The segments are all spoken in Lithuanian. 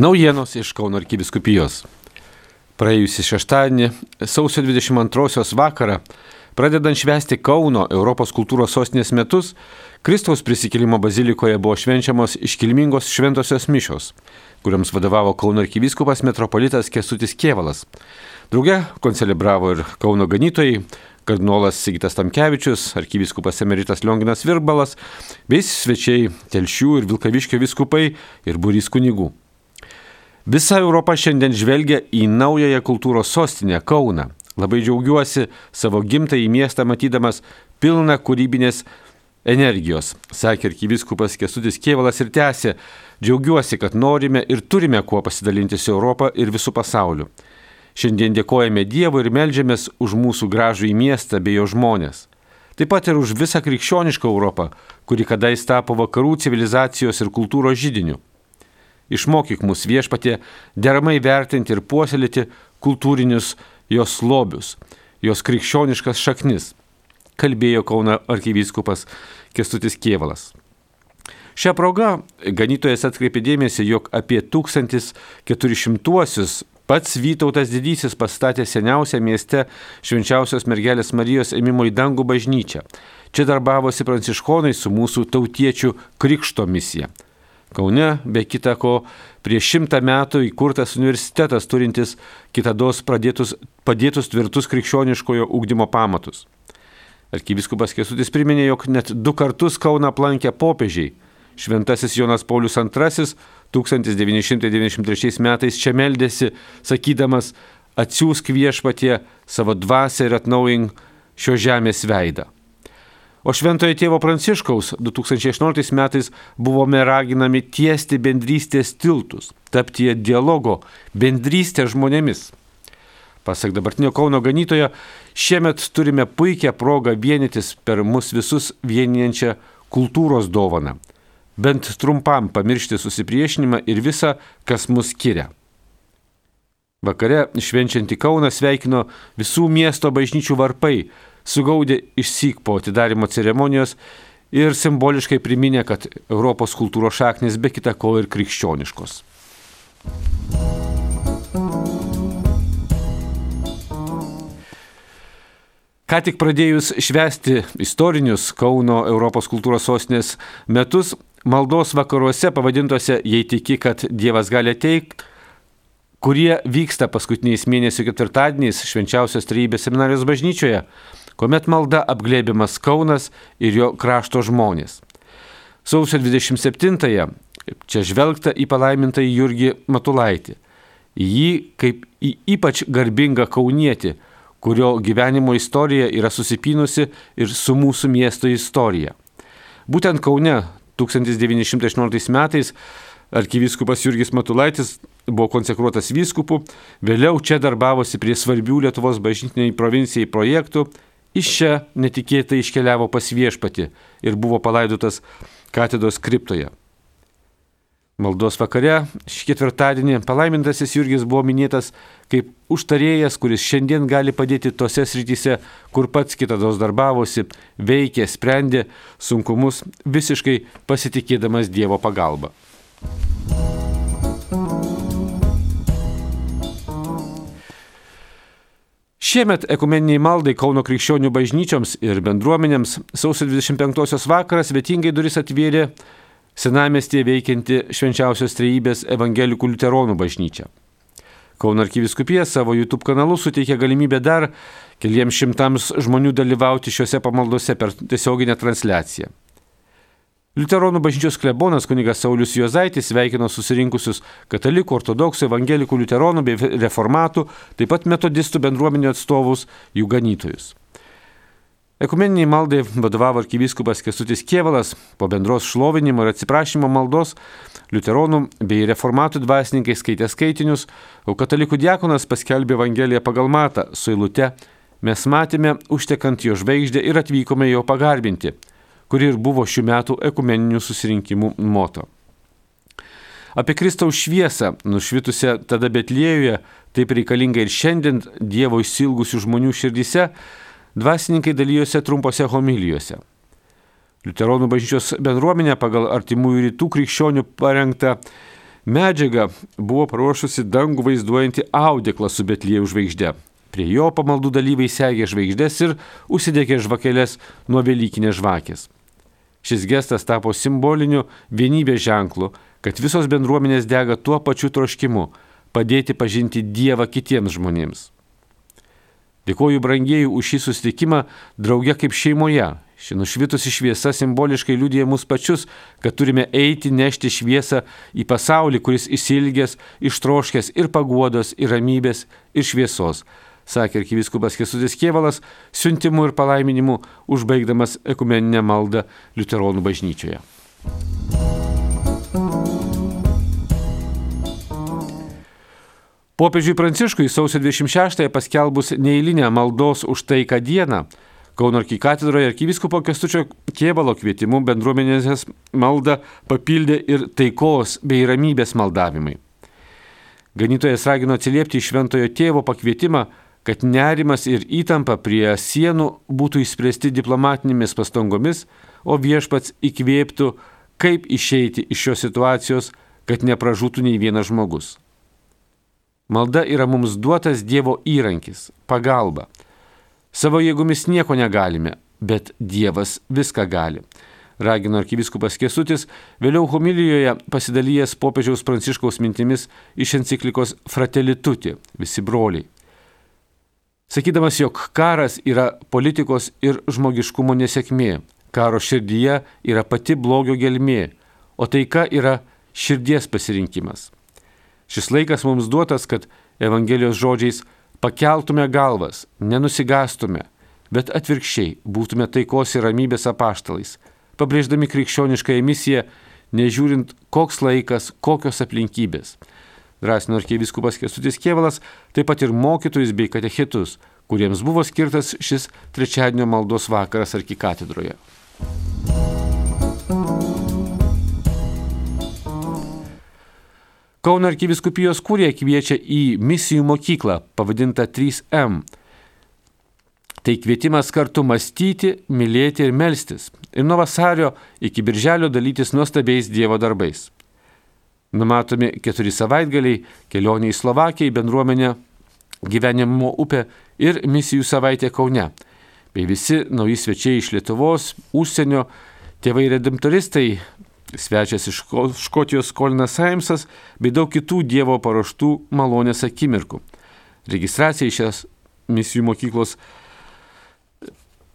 Naujienos iš Kauno arkiviskupijos. Praėjusį šeštadienį, sausio 22 vakarą, pradedant švęsti Kauno Europos kultūros sostinės metus, Kristaus prisikėlimo bazilikoje buvo švenčiamos iškilmingos šventosios mišios, kuriams vadovavo Kauno arkivyskupas metropolitas Kesutis Kievalas. Drauge koncelebravo ir Kauno ganytojai, kardinolas Sigitas Tamkevičius, arkivyskupas emeritas Lionginas Virbalas, bei svečiai Telšių ir Vilkaviškio viskupai ir burys kunigų. Visa Europa šiandien žvelgia į naująją kultūros sostinę Kauną. Labai džiaugiuosi savo gimtąjį miestą matydamas pilną kūrybinės energijos, sakė arkiviskupas Kesutis Kievalas ir tęsė, džiaugiuosi, kad norime ir turime kuo pasidalinti su Europą ir visų pasauliu. Šiandien dėkojame Dievui ir melžiamės už mūsų gražų į miestą bei jo žmonės. Taip pat ir už visą krikščionišką Europą, kuri kadais tapo vakarų civilizacijos ir kultūros žydiniu. Išmokyk mus viešpatė deramai vertinti ir puoselėti kultūrinius jos lobius, jos krikščioniškas šaknis, kalbėjo Kauna arkivyskupas Kestutis Kievalas. Šią progą ganytojas atkreipė dėmesį, jog apie 1400-uosius pats Vytautas Didysis pastatė seniausią mieste švenčiausios mergelės Marijos ėmimo į dangų bažnyčią. Čia darbavosi pranciškonai su mūsų tautiečių krikšto misija. Kaune, be kita ko, prieš šimtą metų įkurtas universitetas turintis kitados pradėtus, padėtus tvirtus krikščioniškojo ugdymo pamatus. Arkybiskupas Kesutis priminė, jog net du kartus Kauna aplankė popiežiai. Šventasis Jonas Paulius II 1993 metais čia meldėsi, sakydamas, atsiųsk viešpatie savo dvasę ir atnaujink šio žemės veidą. O šventojo tėvo Pranciškaus 2016 metais buvome raginami tiesti bendrystės tiltus, tapti dialogo, bendrystė žmonėmis. Pasak dabartinio Kauno ganytojo, šiemet turime puikią progą vienytis per mus visus vienijančią kultūros dovaną. Bent trumpam pamiršti susipriešinimą ir visą, kas mus skiria. Vakare švenčianti Kauną sveikino visų miesto bažnyčių varpai, sugaudė išsyk po atidarimo ceremonijos ir simboliškai priminė, kad Europos kultūros šaknis be kita ko ir krikščioniškos. Ką tik pradėjus švęsti istorinius Kauno Europos kultūros sostinės metus, maldos vakaruose pavadintuose Jei tiki, kad Dievas gali ateiti, kurie vyksta paskutiniais mėnesio ketvirtadieniais švenčiausios trejybės seminarijos bažnyčioje, kuomet malda apglėbiamas Kaunas ir jo krašto žmonės. Sausio 27-ąją čia žvelgta į palaimintą Jurgį Matulaitį. Į jį kaip į ypač garbingą kaunietį, kurio gyvenimo istorija yra susipynusi ir su mūsų miesto istorija. Būtent Kaune 1918 metais arkivyskupas Jurgis Matulaitis buvo konsekruotas vyskupu, vėliau čia darbavosi prie svarbių Lietuvos bažnytiniai provincijai projektų Iš čia netikėtai iškeliavo pas viešpati ir buvo palaidotas katedros kriptoje. Maldos vakare šį ketvirtadienį palaimintasis Jurgis buvo minėtas kaip užtarėjas, kuris šiandien gali padėti tose srityse, kur pats kitados darbavosi, veikė, sprendė sunkumus, visiškai pasitikėdamas Dievo pagalba. Šiemet ekumeniniai maldai Kauno krikščionių bažnyčioms ir bendruomenėms sausio 25-osios vakaras vietingai duris atvėrė senamestėje veikianti švenčiausios trejybės evangelikų liuteronų bažnyčia. Kauno arkiviskupija savo YouTube kanalu suteikė galimybę dar keliems šimtams žmonių dalyvauti šiuose pamaldose per tiesioginę transliaciją. Liuteronų bažnyčios klebonas kunigas Saulis Juozaitis sveikino susirinkusius katalikų, ortodoksų, evangelikų, liuteronų bei reformatų, taip pat metodistų bendruomenių atstovus, jų ganytojus. Ekumeniniai maldai vadovavo arkivyskupas Kesutis Kievalas, po bendros šlovinimo ir atsiprašymo maldos liuteronų bei reformatų dvasininkai skaitė skaitinius, o katalikų diakonas paskelbė Evangeliją pagal matą. Su eilute Mes matėme užtekant jo žvaigždę ir atvykome jo pagarbinti kuri ir buvo šių metų ekumeninių susirinkimų moto. Apie Kristaus šviesą, nušvitusią tada Betlėjuje, taip reikalinga ir šiandien Dievo išsilgusių žmonių širdyse, dvasininkai dalyjosi trumpose homilijose. Liuteronų bažnyčios bendruomenė pagal artimųjų rytų krikščionių parengtą Medžiaga buvo paruošusi dangų vaizduojantį audeklą su Betlėjų žvaigždė. Prie jo pamaldų dalyviai segė žvaigždės ir užsidegė žvakelės nuo Velykinės žvakės. Šis gestas tapo simboliniu vienybės ženklu, kad visos bendruomenės dega tuo pačiu troškimu - padėti pažinti Dievą kitiems žmonėms. Dėkoju brangieji už šį susitikimą drauge kaip šeimoje. Ši nušvitusi šviesa simboliškai liudija mus pačius, kad turime eiti nešti šviesą į pasaulį, kuris įsilgęs, ištroškęs ir paguodos, ir ramybės, ir šviesos sakė arkiviskupas Kesutis Kievalas, siuntimu ir palaiminimu užbaigdamas ekumeninę maldą Luteronų bažnyčioje. Popiežiui Pranciškui sausio 26-ąją paskelbus neįlinę maldos už taiką dieną, Kauno arkikatedroje arkiviskopo Kestučio Kievalo kvietimu bendruomenės maldą papildė ir taikos bei ramybės maldavimai. Ganytojas ragino atsiliepti į šventojo tėvo pakvietimą, kad nerimas ir įtampa prie sienų būtų išspręsti diplomatinėmis pastangomis, o viešpats įkvėptų, kaip išeiti iš šios situacijos, kad nepražūtų nei vienas žmogus. Malda yra mums duotas Dievo įrankis - pagalba. Savo jėgomis nieko negalime, bet Dievas viską gali. Ragino arkivyskupas Kesutis, vėliau homilijoje pasidalijęs popiežiaus pranciškaus mintimis iš enciklikos Fratelituti - visi broliai. Sakydamas, jog karas yra politikos ir žmogiškumo nesėkmė, karo širdyje yra pati blogio gelmė, o taika yra širdies pasirinkimas. Šis laikas mums duotas, kad Evangelijos žodžiais pakeltume galvas, nenusigastume, bet atvirkščiai būtume taikos ir ramybės apaštalais, pabrėždami krikščioniškąją misiją, nežiūrint koks laikas, kokios aplinkybės. Drąsino arkieviskupas Kestutis Kievalas, taip pat ir mokytojus bei katechitus, kuriems buvo skirtas šis trečiadienio maldos vakaras arkikatedroje. Kauno arkiviskupijos kūrė kviečia į misijų mokyklą pavadintą 3M. Tai kvietimas kartu mąstyti, mylėti ir melstis. Ir nuo vasario iki birželio dalytis nuostabiais Dievo darbais. Numatomi keturi savaitgaliai, kelionė į Slovakiją, bendruomenę, gyvenimo upę ir misijų savaitė Kaune. Bei visi nauji svečiai iš Lietuvos, užsienio, tėvai redemptoristai, svečias iš Škotijos Kolinas Saimsas bei daug kitų Dievo paruoštų malonės akimirkų. Registracija į šias misijų mokyklos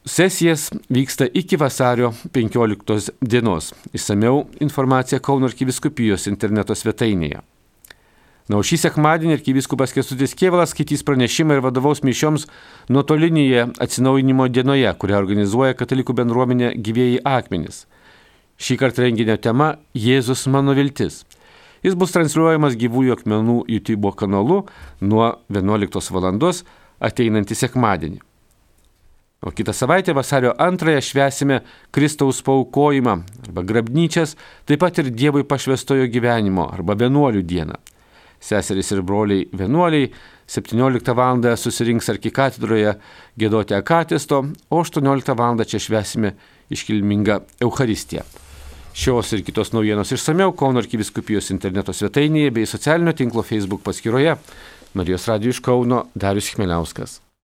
sesijas vyksta iki vasario 15 dienos. Įsameu informacija Kauno arkiviskupijos interneto svetainėje. Na, o šį sekmadienį arkiviskupas Kestutis Kievalas skaitys pranešimą ir vadovaus mišioms nuotolinėje atsinaujinimo dienoje, kurią organizuoja katalikų bendruomenė gyvėjai akmenys. Šį kartą renginio tema - Jėzus mano viltis. Jis bus transliuojamas gyvųjų akmenų YouTube kanalu nuo 11 val. ateinantį sekmadienį. O kitą savaitę vasario antrąją švesime Kristaus paukojimą arba grabnyčias, taip pat ir Dievui pašvestojo gyvenimo arba vienuolių dieną. Seserys ir broliai vienuoliai 17 val. susirinks arkikatedroje gėdoti akatisto, o 18 val. čia švesime iškilmingą Eucharistiją. Šios ir kitos naujienos išsameu Kauno arkiviskupijos interneto svetainėje bei socialinio tinklo Facebook paskyroje. Marijos Radio iš Kauno Darius Chmeliauskas.